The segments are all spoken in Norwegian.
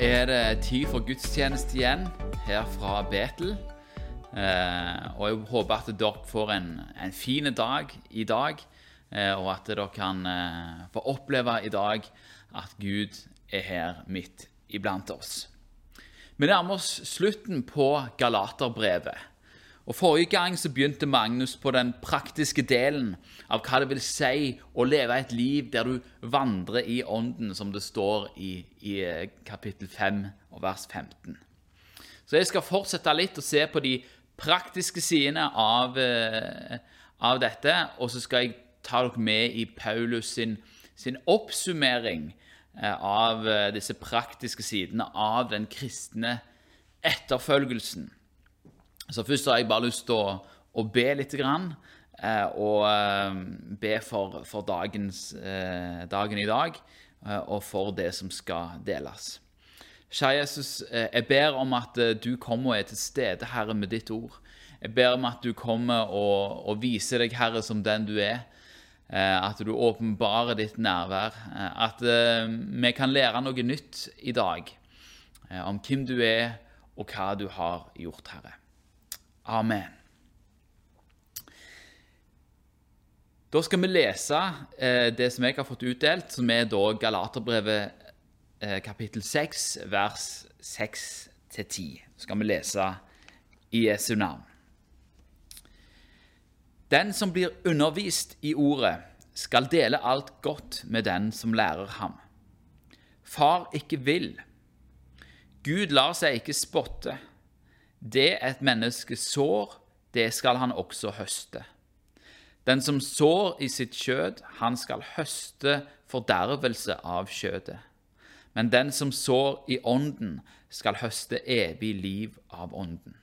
Er det tid for gudstjeneste igjen her fra Betel. Eh, og jeg håper at dere får en, en fin dag i dag, eh, og at dere kan eh, få oppleve i dag at Gud er her midt iblant oss. Vi nærmer oss slutten på Galaterbrevet. Og Forrige gang så begynte Magnus på den praktiske delen av hva det vil si å leve et liv der du vandrer i Ånden, som det står i, i kapittel 5 og vers 15. Så jeg skal fortsette litt og se på de praktiske sidene av, eh, av dette, og så skal jeg ta dere med i Paulus sin, sin oppsummering eh, av eh, disse praktiske sidene av den kristne etterfølgelsen. Så først har jeg bare lyst til å, å be litt. Grann, eh, og eh, be for, for dagens, eh, dagen i dag og for det som skal deles. Kjære Jesus, jeg ber om at du kommer og er til stede, Herre, med ditt ord. Jeg ber om at du kommer og, og viser deg, Herre, som den du er. At du åpenbarer ditt nærvær. At vi kan lære noe nytt i dag om hvem du er, og hva du har gjort, Herre. Amen. Da skal vi lese eh, det som jeg har fått utdelt, som er da Galaterbrevet eh, kapittel 6, vers 6-10. Skal vi lese i Jesu navn. Den som blir undervist i ordet, skal dele alt godt med den som lærer ham. Far ikke vil. Gud lar seg ikke spotte. Det et menneske sår, det skal han også høste. Den som sår i sitt kjød, han skal høste fordervelse av kjødet. Men den som sår i ånden, skal høste evig liv av ånden.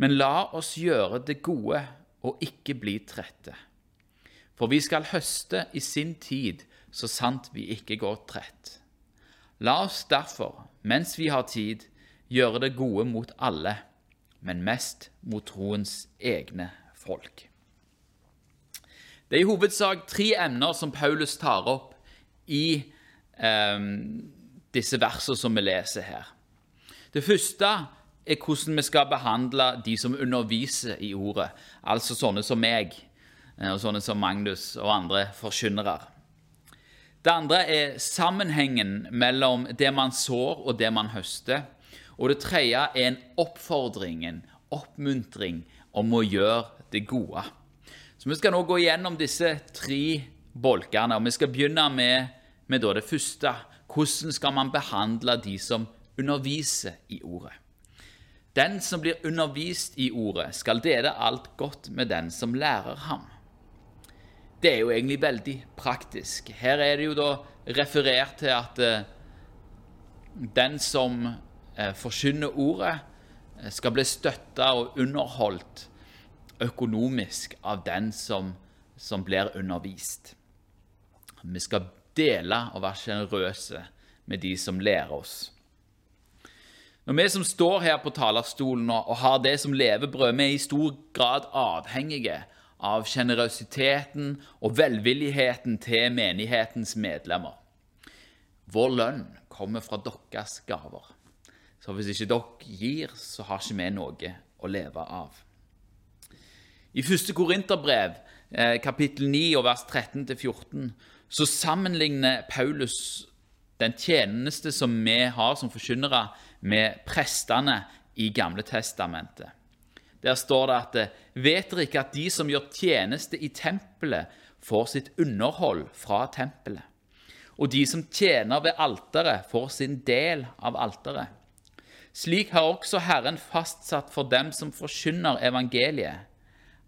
Men la oss gjøre det gode og ikke bli trette. For vi skal høste i sin tid, så sant vi ikke går trett. La oss derfor, mens vi har tid, gjøre det gode mot alle, men mest mot troens egne folk. Det er i hovedsak tre emner som Paulus tar opp i eh, disse versene som vi leser her. Det første er hvordan vi skal behandle de som underviser i ordet, altså sånne som meg, eh, og sånne som Magnus og andre forkynnere. Det andre er sammenhengen mellom det man sår og det man høster. Og det tredje er en oppfordring, en oppmuntring om å gjøre det gode. Så Vi skal nå gå gjennom disse tre bolkene. og Vi skal begynne med, med det første. Hvordan skal man behandle de som underviser i ordet? Den som blir undervist i ordet, skal dele alt godt med den som lærer ham. Det er jo egentlig veldig praktisk. Her er det jo da referert til at eh, den som forkynner ordet, eh, skal bli støtta og underholdt økonomisk av den som, som blir undervist. Vi skal dele og være sjenerøse med de som lærer oss. Når vi som står her på talerstolen og har det som levebrød, vi er i stor grad avhengige av sjenerøsiteten og velvilligheten til menighetens medlemmer. Vår lønn kommer fra deres gaver. Så hvis ikke dere gir, så har ikke vi noe å leve av. I første Korinterbrev, eh, kapittel 9, og vers 13-14, så sammenligner Paulus den tjeneste som vi har som forkynnere, med prestene i Gamle testamentet. Der står det at vet dere ikke at de som gjør tjeneste i tempelet, får sitt underhold fra tempelet? Og de som tjener ved alteret, får sin del av alteret. Slik har også Herren fastsatt for dem som forkynner evangeliet,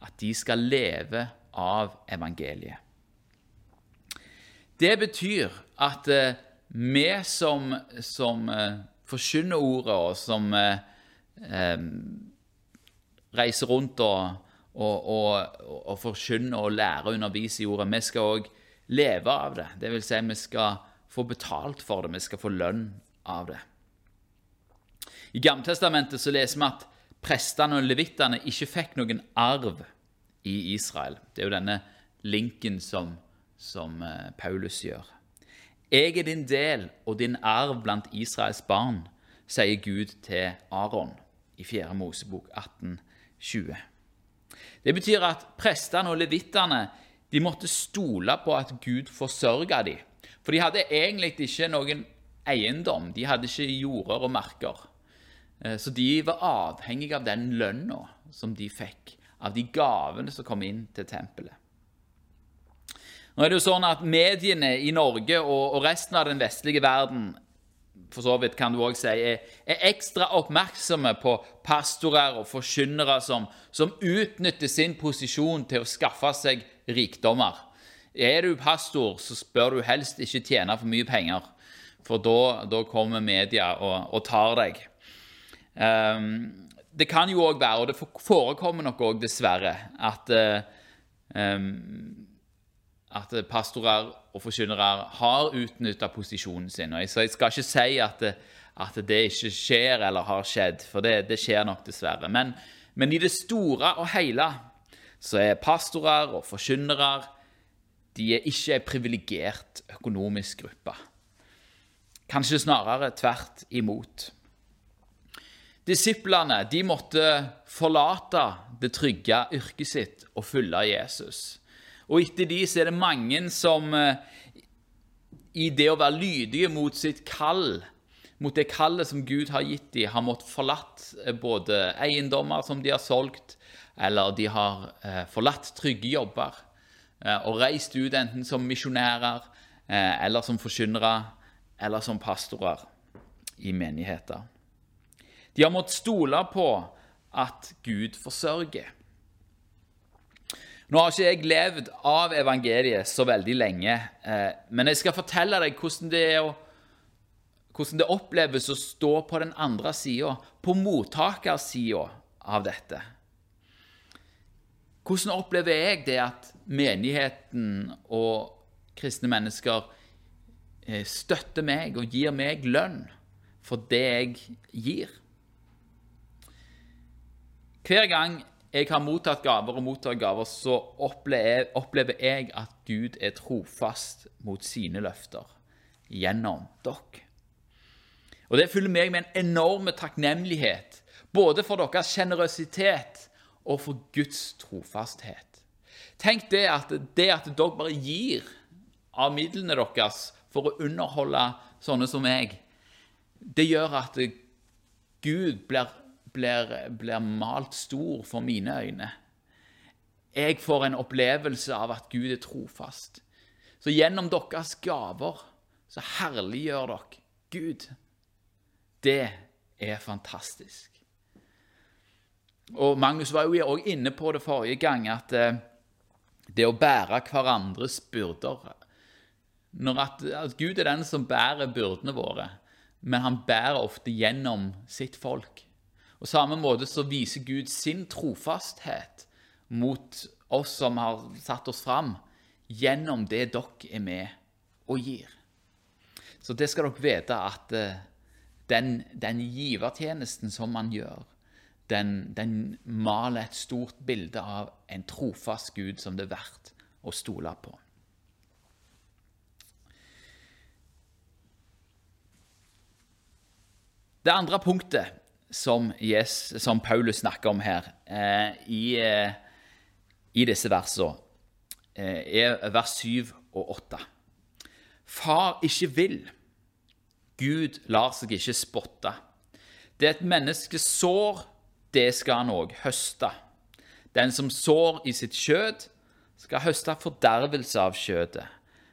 at de skal leve av evangeliet. Det betyr at eh, vi som, som eh, forkynner ordet, og som eh, reiser rundt og, og, og, og forkynner og lærer og underviser i ordet, vi skal òg leve av det. Det vil si, vi skal få betalt for det, vi skal få lønn av det. I Gammeltestamentet så leser vi at prestene og levittene ikke fikk noen arv i Israel. Det er jo denne linken som, som eh, Paulus gjør. Jeg er din del og din arv blant Israels barn, sier Gud til Aron i 4. Mosebok 18, 20. Det betyr at prestene og levittene de måtte stole på at Gud forsørga dem. For de hadde egentlig ikke noen eiendom. De hadde ikke jorder og marker. Eh, så de var avhengige av den lønna som de fikk, av de gavene som kom inn til tempelet. Nå er det jo sånn at Mediene i Norge og, resten av den vestlige verden for så vidt kan du også si, er, ekstra oppmerksomme på pastorer og forkynnere som, som, utnytter sin posisjon til å skaffe seg rikdommer. Er du pastor, så bør du helst ikke tjene for mye penger, for da kommer media og, og tar deg. Um, det kan jo òg være, og det forekommer nok òg dessverre, at um, at pastorer og forkynnere har utnytta posisjonen sin. Og jeg skal ikke si at det, at det, ikke skjer eller har skjedd, for det, det skjer nok dessverre. Men, men, i det store og hele så er pastorer og forkynnere de er ikke en privilegert økonomisk gruppe. Kanskje snarere tvert imot. Disiplene de måtte forlate det trygge yrket sitt og følge Jesus. Og etter de så er det mange som eh, i det å være lydige mot sitt kall, mot det kallet som Gud har gitt dem, har måttet forlatt eh, både eiendommer som de har solgt, eller de har eh, forlatt trygge jobber og reist ut enten som misjonærer eller som forkynnere eller som pastorer i menigheter. De har måttet stole på at Gud forsørger. Nå har ikke jeg levd av evangeliet så veldig lenge, eh, men jeg skal fortelle deg hvordan det, å, hvordan det oppleves å stå på den andre sida, på mottakersida av dette. Hvordan opplever jeg det at menigheten og kristne mennesker eh, støtter meg og gir meg lønn for det jeg gir? Hver gang jeg har mottatt gaver og mottar gaver, så opplever jeg at Gud er trofast mot sine løfter gjennom dere. Og Det fyller meg med en enorm takknemlighet, både for deres sjenerøsitet og for Guds trofasthet. Tenk det at, det at dere bare gir av midlene deres for å underholde sånne som meg, det gjør at Gud blir blir, blir malt stor for mine øyne. Jeg får en opplevelse av at Gud er trofast. Så gjennom deres gaver så herliggjør dere Gud. Det er fantastisk. Og Magnus var jo òg inne på det forrige gang, at eh, det å bære hverandres byrder at, at Gud er den som bærer byrdene våre, men han bærer ofte gjennom sitt folk. På samme måte så viser Gud sin trofasthet mot oss som har satt oss fram, gjennom det dere er med og gir. Så det skal dere vite at eh, den, den givertjenesten som man gjør, den, den, maler et stort bilde av en trofast Gud som det er verdt å stole på. Det andre punktet som, yes, som Paulus snakker om her eh, i, eh, i, disse versene, eh, er vers 7 og 8. Far ikke vil. Gud lar seg ikke spotte. Det et menneske sår, det skal han òg høste. Den som sår i sitt kjød, skal høste fordervelse av kjødet.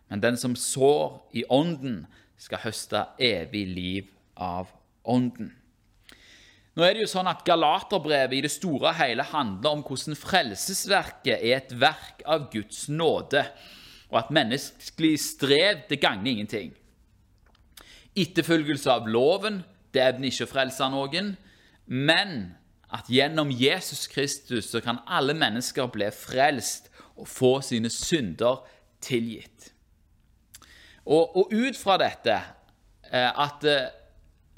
Men den som sår i ånden, skal høste evig liv av ånden. Nå er det jo sånn at Galaterbrevet i det store og hele handler om hvordan frelsesverket er et verk av Guds nåde, og at menneskelig strev det gagner ingenting. Etterfølgelse av loven det evner ikke å frelse noen, men at gjennom Jesus Kristus så kan alle mennesker bli frelst og få sine synder tilgitt. Og, og ut fra dette eh, at eh,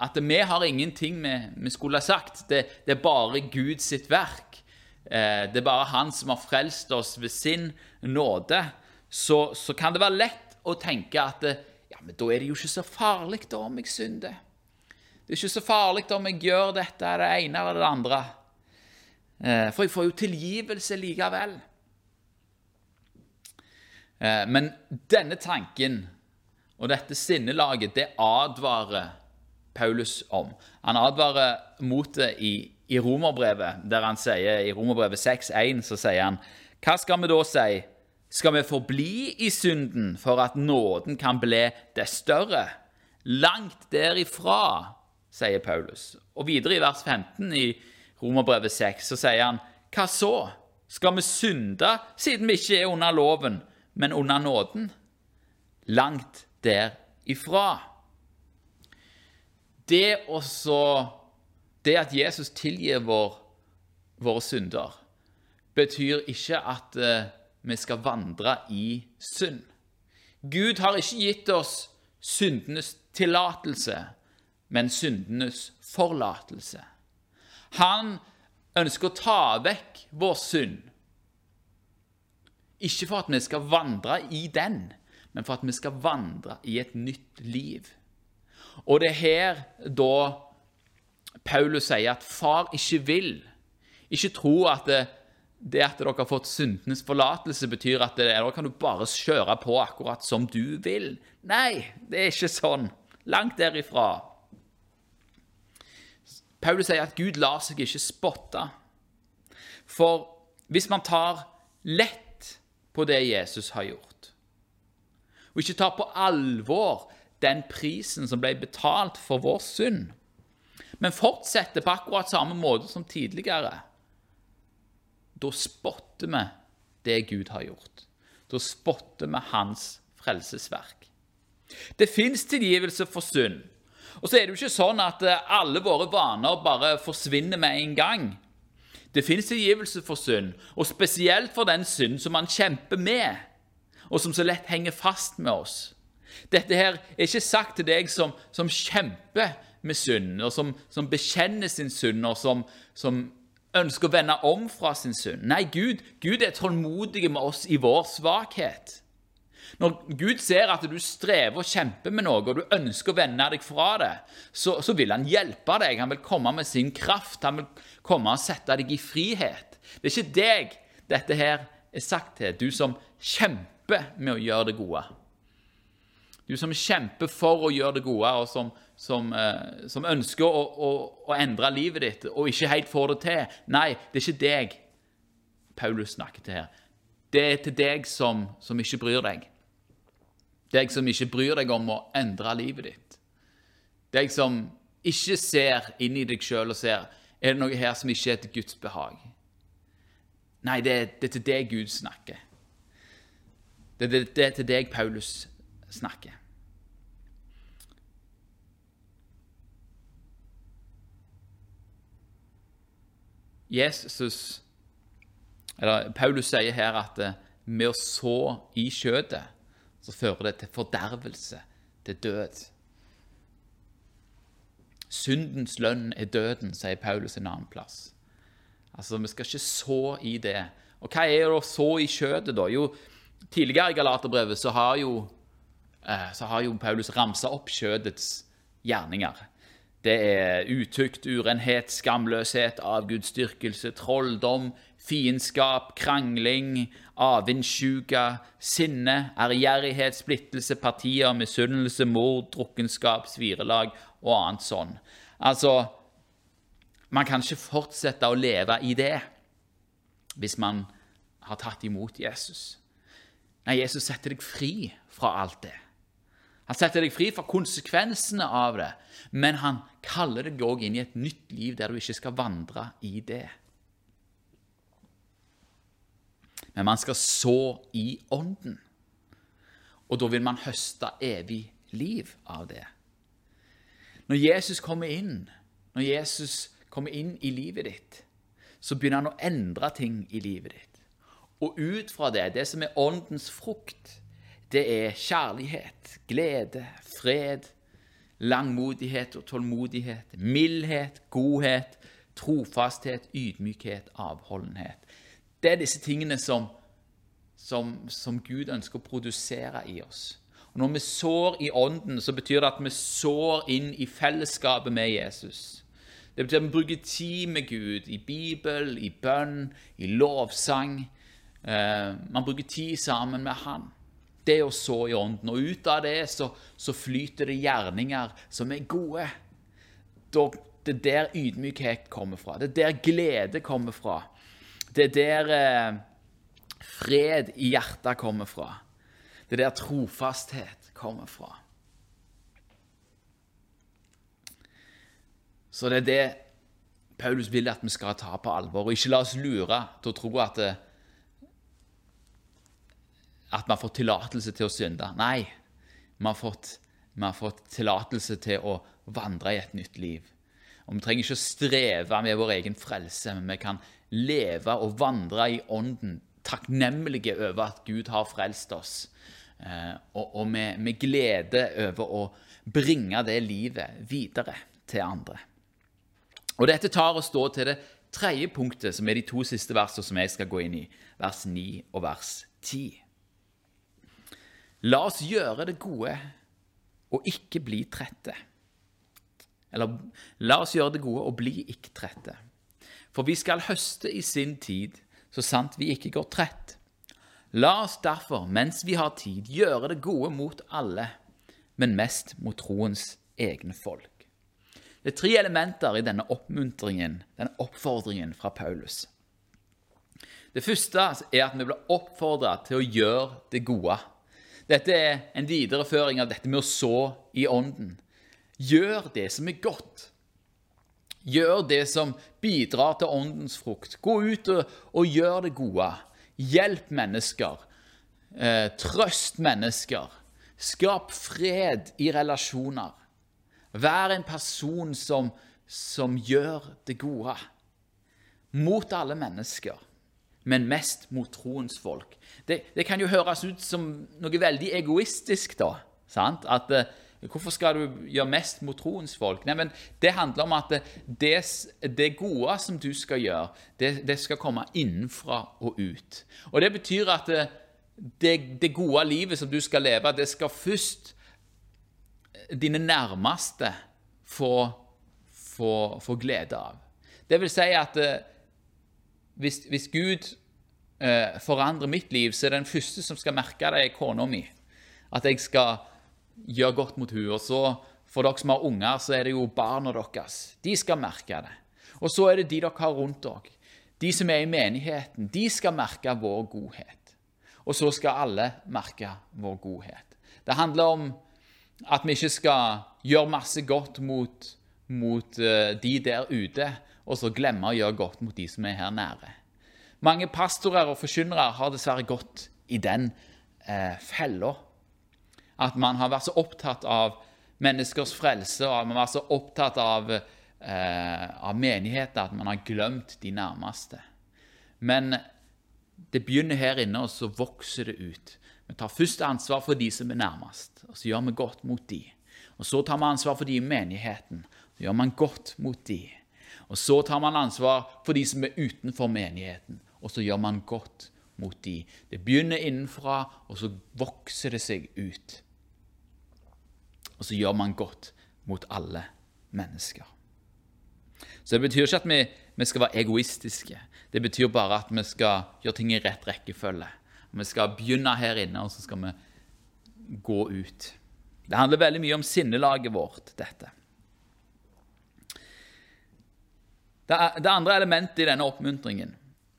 at vi har ingenting vi, vi skulle ha sagt. Det, det, er bare Guds sitt verk. Eh, det er bare Han som har frelst oss ved sin nåde. Så, så kan det være lett å tenke at det, Ja, men da er det jo ikke så farlig da om jeg synder. Det er ikke så farlig om jeg gjør dette, det ene eller det andre. Eh, for jeg får jo tilgivelse likevel. Eh, men denne tanken og dette sinnelaget, det advarer Paulus om. Han advarer mot det i, i Romerbrevet, der han sier i Romerbrevet 6,1 så sier han Hva skal vi da si? Skal vi forbli i synden for at nåden kan bli det større? Langt derifra sier Paulus. Og videre i vers 15 i Romerbrevet 6 så sier han Hva så? Skal vi synde siden vi ikke er under loven, men under nåden? Langt derifra. Det også Det at Jesus tilgir vår, våre synder, betyr ikke at uh, vi skal vandre i synd. Gud har ikke gitt oss syndenes tillatelse men syndenes forlatelse. Han ønsker å ta vekk vår synd. Ikke for at vi skal vandre i den, men for at vi skal vandre i et nytt liv. Og det er her da Paulus sier at far ikke vil. Ikke tro at det, det at dere har fått syndenes forlatelse, betyr at det, da kan du bare kjøre på akkurat som du vil. Nei, det er ikke sånn. Langt derifra. Paulus sier at Gud lar seg ikke spotte. For hvis man tar lett på det Jesus har gjort, og ikke tar på alvor den prisen som ble betalt for vår synd, men fortsetter på akkurat samme måte som tidligere, da spotter vi det Gud har gjort. Da spotter vi hans frelsesverk. Det fins tilgivelse for synd. Og så er det jo ikke sånn at eh, alle våre vaner bare forsvinner med en gang. Det fins tilgivelse for synd, og spesielt for den synd som man kjemper med, og som så lett henger fast med oss. Dette her er ikke sagt til deg som, som kjemper med synd, og som, som bekjenner sin synd, og som, som, ønsker å vende om fra sin synd. Nei, Gud, Gud er tålmodig med oss i vår svakhet. Når Gud ser at du strever og kjemper med noe, og du ønsker å vende deg fra det, så, så, vil han hjelpe deg. Han vil komme med sin kraft. Han vil komme og sette deg i frihet. Det er ikke deg dette her er sagt til, du som kjemper med å gjøre det gode. Du som kjemper for å gjøre det gode, og som, som, eh, som ønsker å, å, å, endre livet ditt og ikke helt får det til. Nei, det er ikke deg Paulus snakker til her. Det er til deg som, som ikke bryr deg. Deg som ikke bryr deg om å endre livet ditt. Deg som ikke ser inn i deg sjøl og ser er det noe her som ikke er til Guds behag. Nei, det, det er til deg Gud snakker. Det, det, det er til deg Paulus snakker. Jesus, eller Paulus sier her at eh, med å så i kjøttet så fører det til fordervelse, til død. Syndens lønn er døden, sier Paulus en annen plass. Altså, Vi skal ikke så i det. Og hva er det å så i kjøttet, da? Jo, tidligere i Galaterbrevet så har jo, eh, så har jo Paulus ramsa opp kjødets gjerninger. Det er utukt, urenhet, skamløshet, avgudsdyrkelse, trolldom, fiendskap, krangling, avindsjuke, sinne, ærgjerrighet, splittelse, partier, misunnelse, mord, drukkenskap, svirelag og annet sånn. Altså, man kan ikke fortsette å leve i det hvis man har tatt imot Jesus. Nei, Jesus setter deg fri fra alt det. Han setter deg fri fra konsekvensene av det, men han kaller deg òg inn i et nytt liv der du ikke skal vandre i det. Men man skal så i ånden. Og da vil man høste evig liv av det. Når Jesus kommer inn, når Jesus kommer inn i livet ditt, så begynner han å endre ting i livet ditt. Og ut fra det, det som er åndens frukt, det er kjærlighet, glede, fred, langmodighet og tålmodighet, mildhet, godhet, trofasthet, ydmykhet, avholdenhet. Det er disse tingene som, som, som, Gud ønsker å produsere i oss. Og Når vi sår i Ånden, så betyr det at vi sår inn i fellesskapet med Jesus. Det betyr at vi bruker tid med Gud i Bibel, i bønn, i lovsang. Eh, man bruker tid sammen med Han. Det å så i Ånden. Og ut av det så, så flyter det gjerninger som er gode. Det er der ydmykhet kommer fra. Det er der glede kommer fra. Det er der eh, fred i hjertet kommer fra. Det er der trofasthet kommer fra. Så det er det Paulus vil at vi skal ta på alvor, og ikke la oss lure til å tro at, det, at vi har fått tillatelse til å synde. Nei, vi har fått, vi fått tillatelse til å vandre i et nytt liv. Og Vi trenger ikke å streve med vår egen frelse, men vi kan leve og vandre i Ånden, takknemlige over at Gud har frelst oss, eh, og, og med, med glede over å bringe det livet videre til andre. Og Dette tar oss da til det tredje punktet, som er de to siste versene som jeg skal gå inn i, vers 9 og vers 10. La oss gjøre det gode og ikke bli trette. Eller la oss gjøre det gode og bli ikke trette. For vi skal høste i sin tid, så sant vi ikke går trett. La oss derfor, mens vi har tid, gjøre det gode mot alle, men mest mot troens egne folk. Det er tre elementer i denne oppmuntringen, denne oppfordringen fra Paulus. Det første er at vi blir oppfordra til å gjøre det gode. Dette er en videreføring av dette med å så i ånden. Gjør det som er godt. Gjør det som bidrar til åndens frukt. Gå ut og, og gjør det gode. Hjelp mennesker. Eh, trøst mennesker. Skap fred i relasjoner. Vær en person som, som gjør det gode. Mot alle mennesker, men mest mot troens folk. Det, det kan jo høres ut som noe veldig egoistisk, da. Sant? At eh, Hvorfor skal du gjøre mest mot troens folk? Nei, men Det handler om at det, det gode som du skal gjøre, det, det, skal komme innenfra og ut. Og Det betyr at det, det, gode livet som du skal leve, det skal først dine nærmeste få, få, få glede av. Det vil si at hvis, hvis Gud eh, forandrer mitt liv, så er det den første som skal merke det, kona mi. At jeg skal gjøre godt mot henne. Og så, for dere som har unger, så er det jo barna deres. De skal merke det. Og så er det de dere har rundt dere. De som er i menigheten, de skal merke vår godhet. Og så skal alle merke vår godhet. Det handler om at vi ikke skal gjøre masse godt mot, mot uh, de der ute, og så glemme å gjøre godt mot de som er her nære. Mange pastorer og forkynnere har dessverre gått i den eh, fella at man har vært så opptatt av menneskers frelse og at man har vært så opptatt av, eh, av menigheter at man har glemt de nærmeste. Men det begynner her inne, og så vokser det ut. Vi tar først ansvar for de som er nærmest, og så gjør vi godt mot de. Og Så tar vi ansvar for de i menigheten, så gjør man godt mot de. Og Så tar man ansvar for de som er utenfor menigheten, og så gjør man godt mot de. Det begynner innenfra, og så vokser det seg ut og så gjør man godt mot alle mennesker. Så Det betyr ikke at vi, vi, skal være egoistiske. Det betyr bare at vi skal gjøre ting i rett rekkefølge. Vi skal begynne her inne, og så skal vi gå ut. Det handler veldig mye om sinnelaget vårt, dette. Det, det andre elementet i denne oppmuntringen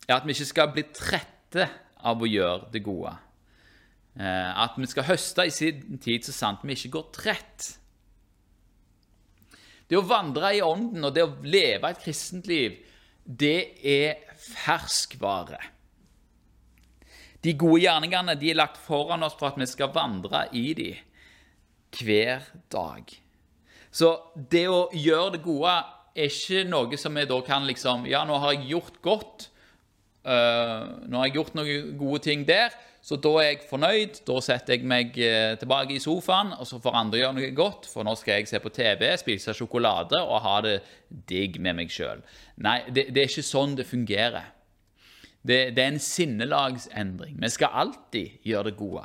er at vi ikke skal bli trette av å gjøre det gode. Eh, at vi skal høste i sin tid så sant vi ikke går trett. Det å vandre i ånden og det å leve et kristent liv, det er ferskvare. De gode gjerningene de er lagt foran oss for at vi skal vandre i dem hver dag. Så det å gjøre det gode er ikke noe som vi da kan liksom Ja, nå har jeg gjort godt. Uh, nå har jeg gjort noen gode ting der. Så da er jeg fornøyd. Da setter jeg meg eh, tilbake i sofaen, og så får andre gjøre noe godt, for nå skal jeg se på TV, spise sjokolade og ha det digg med meg sjøl. Nei, det, det, er ikke sånn det fungerer. Det, det, er en sinnelagsendring. Vi skal alltid gjøre det gode.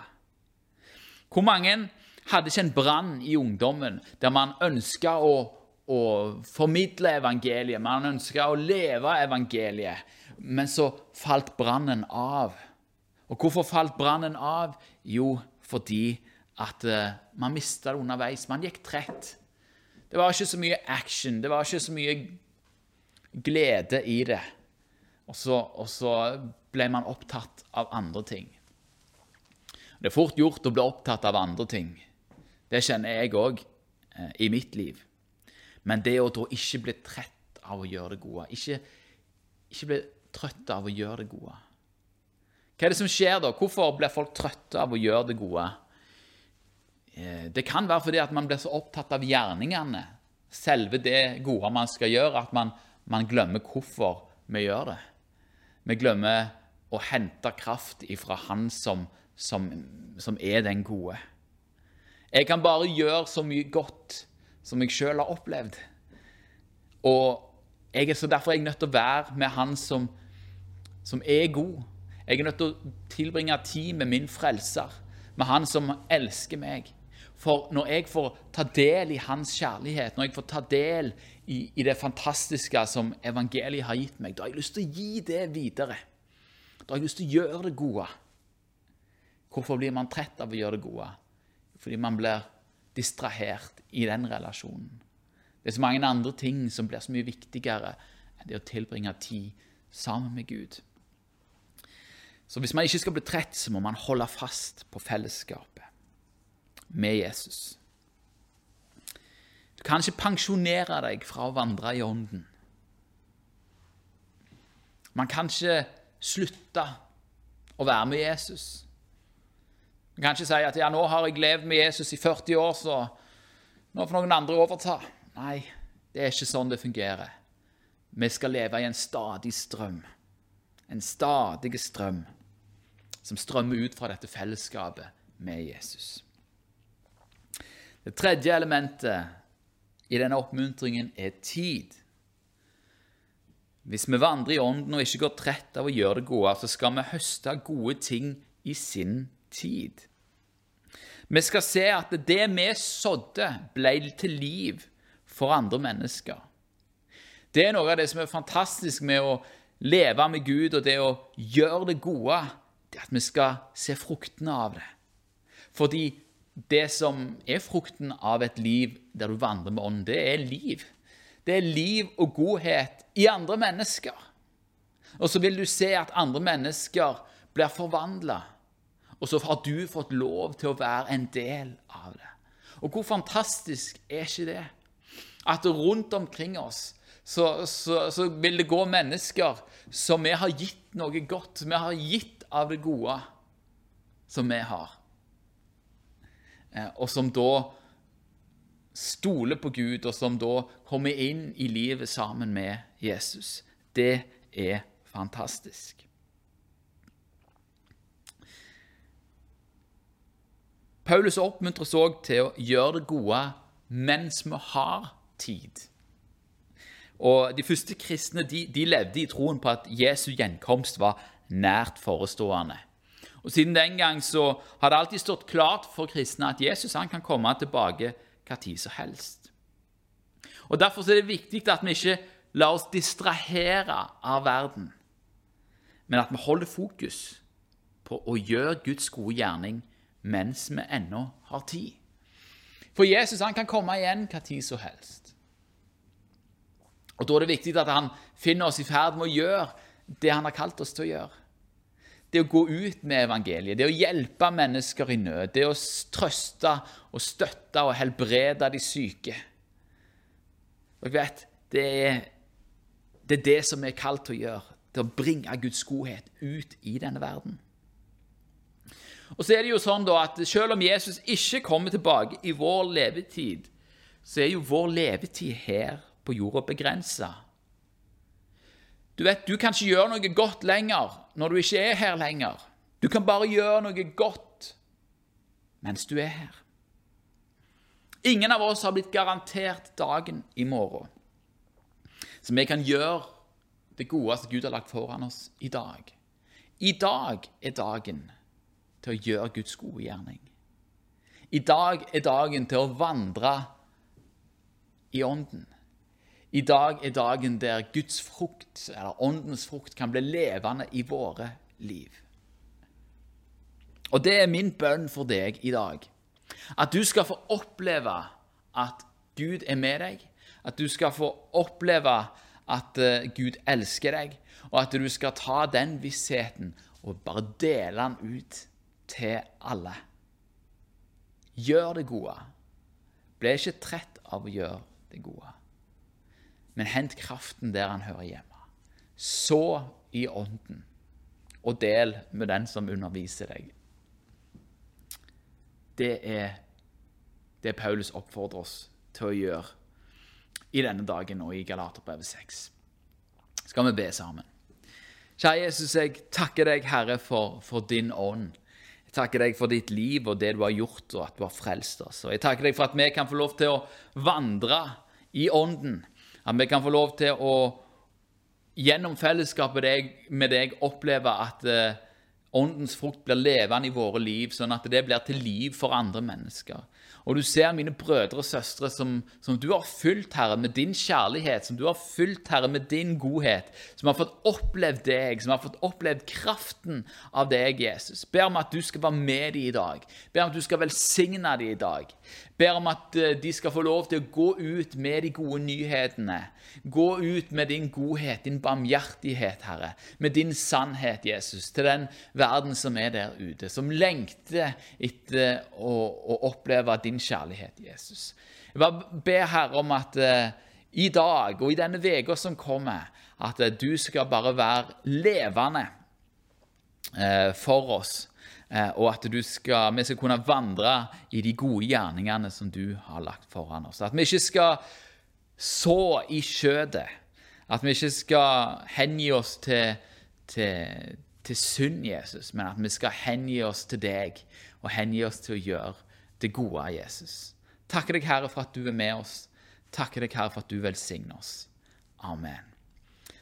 Hvor mange hadde ikke en brann i ungdommen der man ønska å, å, formidle evangeliet, man ønska å leve evangeliet, men så falt brannen av. Og hvorfor falt brannen av? Jo, fordi at uh, man mista det underveis. Man gikk trett. Det var ikke så mye action, det var ikke så mye glede i det. Og så, og så ble man opptatt av andre ting. Det er fort gjort å bli opptatt av andre ting. Det kjenner jeg òg eh, i mitt liv. Men det å da ikke bli trett av å gjøre det gode, ikke, ikke bli trøtt av å gjøre det gode Hva er det som skjer da? Hvorfor blir folk trøtte av å gjøre det gode? Eh, det kan være fordi at man blir så opptatt av gjerningene, selve det gode man skal gjøre, at man, man glemmer hvorfor vi gjør det. Vi glemmer å hente kraft ifra Han som som, som er den gode. Jeg kan bare gjøre så mye godt som jeg sjøl har opplevd. Og jeg er så derfor er jeg nødt til å være med Han som, som er god. Jeg er nødt til å tilbringe tid med min frelser, med Han som elsker meg. For når jeg får ta del i Hans kjærlighet, når jeg får ta del i, i det fantastiske som evangeliet har gitt meg, da har jeg lyst til å gi det videre. Da har jeg lyst til å gjøre det gode. Hvorfor blir man trett av å gjøre det gode? Fordi man blir distrahert i den relasjonen. Det er så mange andre ting som blir så mye viktigere enn det å tilbringe tid sammen med Gud. Så hvis man ikke skal bli trett, så må man holde fast på fellesskapet med Jesus. Du kan ikke pensjonere deg fra å vandre i Ånden. Man kan ikke slutte å være med Jesus. Man kan ikke si at ja, nå har jeg levd med Jesus i 40 år, så nå får noen andre overta. Nei, det er ikke sånn det fungerer. Vi skal leve i en stadig strøm. En stadig strøm som strømmer ut fra dette fellesskapet med Jesus. Det tredje elementet i denne oppmuntringen er tid. Hvis vi vandrer i Ånden og ikke går trett av å gjøre det gode, så skal vi høste gode ting i sin tid. Vi skal se at det vi sådde, ble til liv for andre mennesker. Det er noe av det som er fantastisk med å leve med Gud og det å gjøre det gode. Det er at vi skal se fruktene av det. Fordi det som er frukten av et liv der du vandrer med ånden, det er liv. Det er liv og godhet i andre mennesker. Og så vil du se at andre mennesker blir forvandla og så har du fått lov til å være en del av det. Og hvor fantastisk er ikke det? At rundt omkring oss så, så, så vil det gå mennesker som vi har gitt noe godt, vi har gitt av det gode som vi har. Eh, og som da stoler på Gud, og som da kommer inn i livet sammen med Jesus. Det er fantastisk. Paulus oppmuntres òg til å gjøre det gode mens vi har tid. Og De første kristne de, de levde i troen på at Jesu gjenkomst var nært forestående. Og Siden den gang så har det alltid stått klart for kristne at Jesus han kan komme tilbake hva tid som helst. Og Derfor er det viktig at vi ikke lar oss distrahere av verden, men at vi holder fokus på å gjøre Guds gode gjerning mens vi ennå har tid. For Jesus han kan komme igjen hva tid som helst. Og Da er det viktig at han finner oss i ferd med å gjøre det han har kalt oss til å gjøre. Det å gå ut med evangeliet, det å hjelpe mennesker i nød, det å trøste og støtte og helbrede de syke. Dere vet, det er, det er det som vi er kalt til å gjøre. Til å bringe Guds godhet ut i denne verden. Og så er det jo sånn da at Selv om Jesus ikke kommer tilbake i vår levetid, så er jo vår levetid her på jorda begrensa. Du vet, du kan ikke gjøre noe godt lenger når du ikke er her lenger. Du kan bare gjøre noe godt mens du er her. Ingen av oss har blitt garantert dagen i morgen. Så vi kan gjøre det gode som Gud har lagt foran oss i dag. I dag er dagen til å gjøre Guds gode gjerning. I dag er dagen til å vandre i ånden. I dag er dagen der Guds frukt, eller åndens frukt, kan bli levende i våre liv. Og det er min bønn for deg i dag. At du skal få oppleve at Gud er med deg. At du skal få oppleve at eh, Gud elsker deg, og at du skal ta den vissheten og bare dele den ut til alle. Gjør det gode. Ble ikke trett av å gjøre det gode. Men hent kraften der han hører hjemme. Så i ånden, og del med den som underviser deg. Det er det Paulus oppfordrer oss til å gjøre i denne dagen og i Galaterbrevet 6. Skal vi be sammen? Kjære Jesus, jeg takker deg, Herre, for, for din ånd. Takker deg for ditt liv og det du har gjort, og at du har frelst oss. Og jeg takker deg for at vi kan få lov til å vandre i ånden. At vi kan få lov til å gjennom fellesskapet med deg oppleve at eh, åndens frukt blir levende i våre liv, sånn at det blir til liv for andre mennesker. Og du ser mine brødre og søstre som, som, du har fylt, Herre, med din kjærlighet, som du har fylt, Herre, med din godhet, som har fått opplevd deg, som har fått opplevd kraften av deg, Jesus. Ber om at du skal være med dem i dag. Ber om at du skal velsigne dem i dag. Ber om at eh, de skal få lov til å gå ut med de gode nyhetene. Gå ut med din godhet, din barmhjertighet, Herre, med din sannhet, Jesus, til den verden som er der ute, som lengter etter å, å oppleve din kjærlighet, Jesus. Jeg bare ber Herre om at uh, i dag og i denne uka som kommer, at uh, du skal bare være levende for oss. Og at skal, vi skal kunne vandre i de gode gjerningene som du har lagt foran oss. At vi ikke skal så i skjødet. At vi ikke skal hengi oss til, til, til synd, Jesus, men at vi skal hengi oss til deg og hengi oss til å gjøre det gode av Jesus. Takker deg, Herre, for at du er med oss. Takker deg, Herre, for at du velsigner oss. Amen.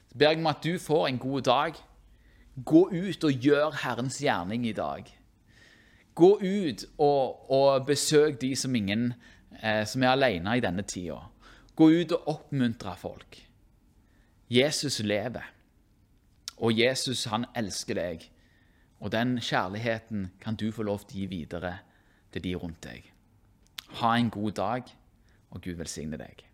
Så ber jeg om at du får en god dag. Gå ut og gjør Herrens gjerning i dag. Gå ut og, og besøk de som, ingen, eh, som er alene i denne tida. Gå ut og oppmuntre folk. Jesus lever, og Jesus han elsker deg. Og den kjærligheten kan du få lov til å gi videre til de rundt deg. Ha en god dag, og Gud velsigne deg.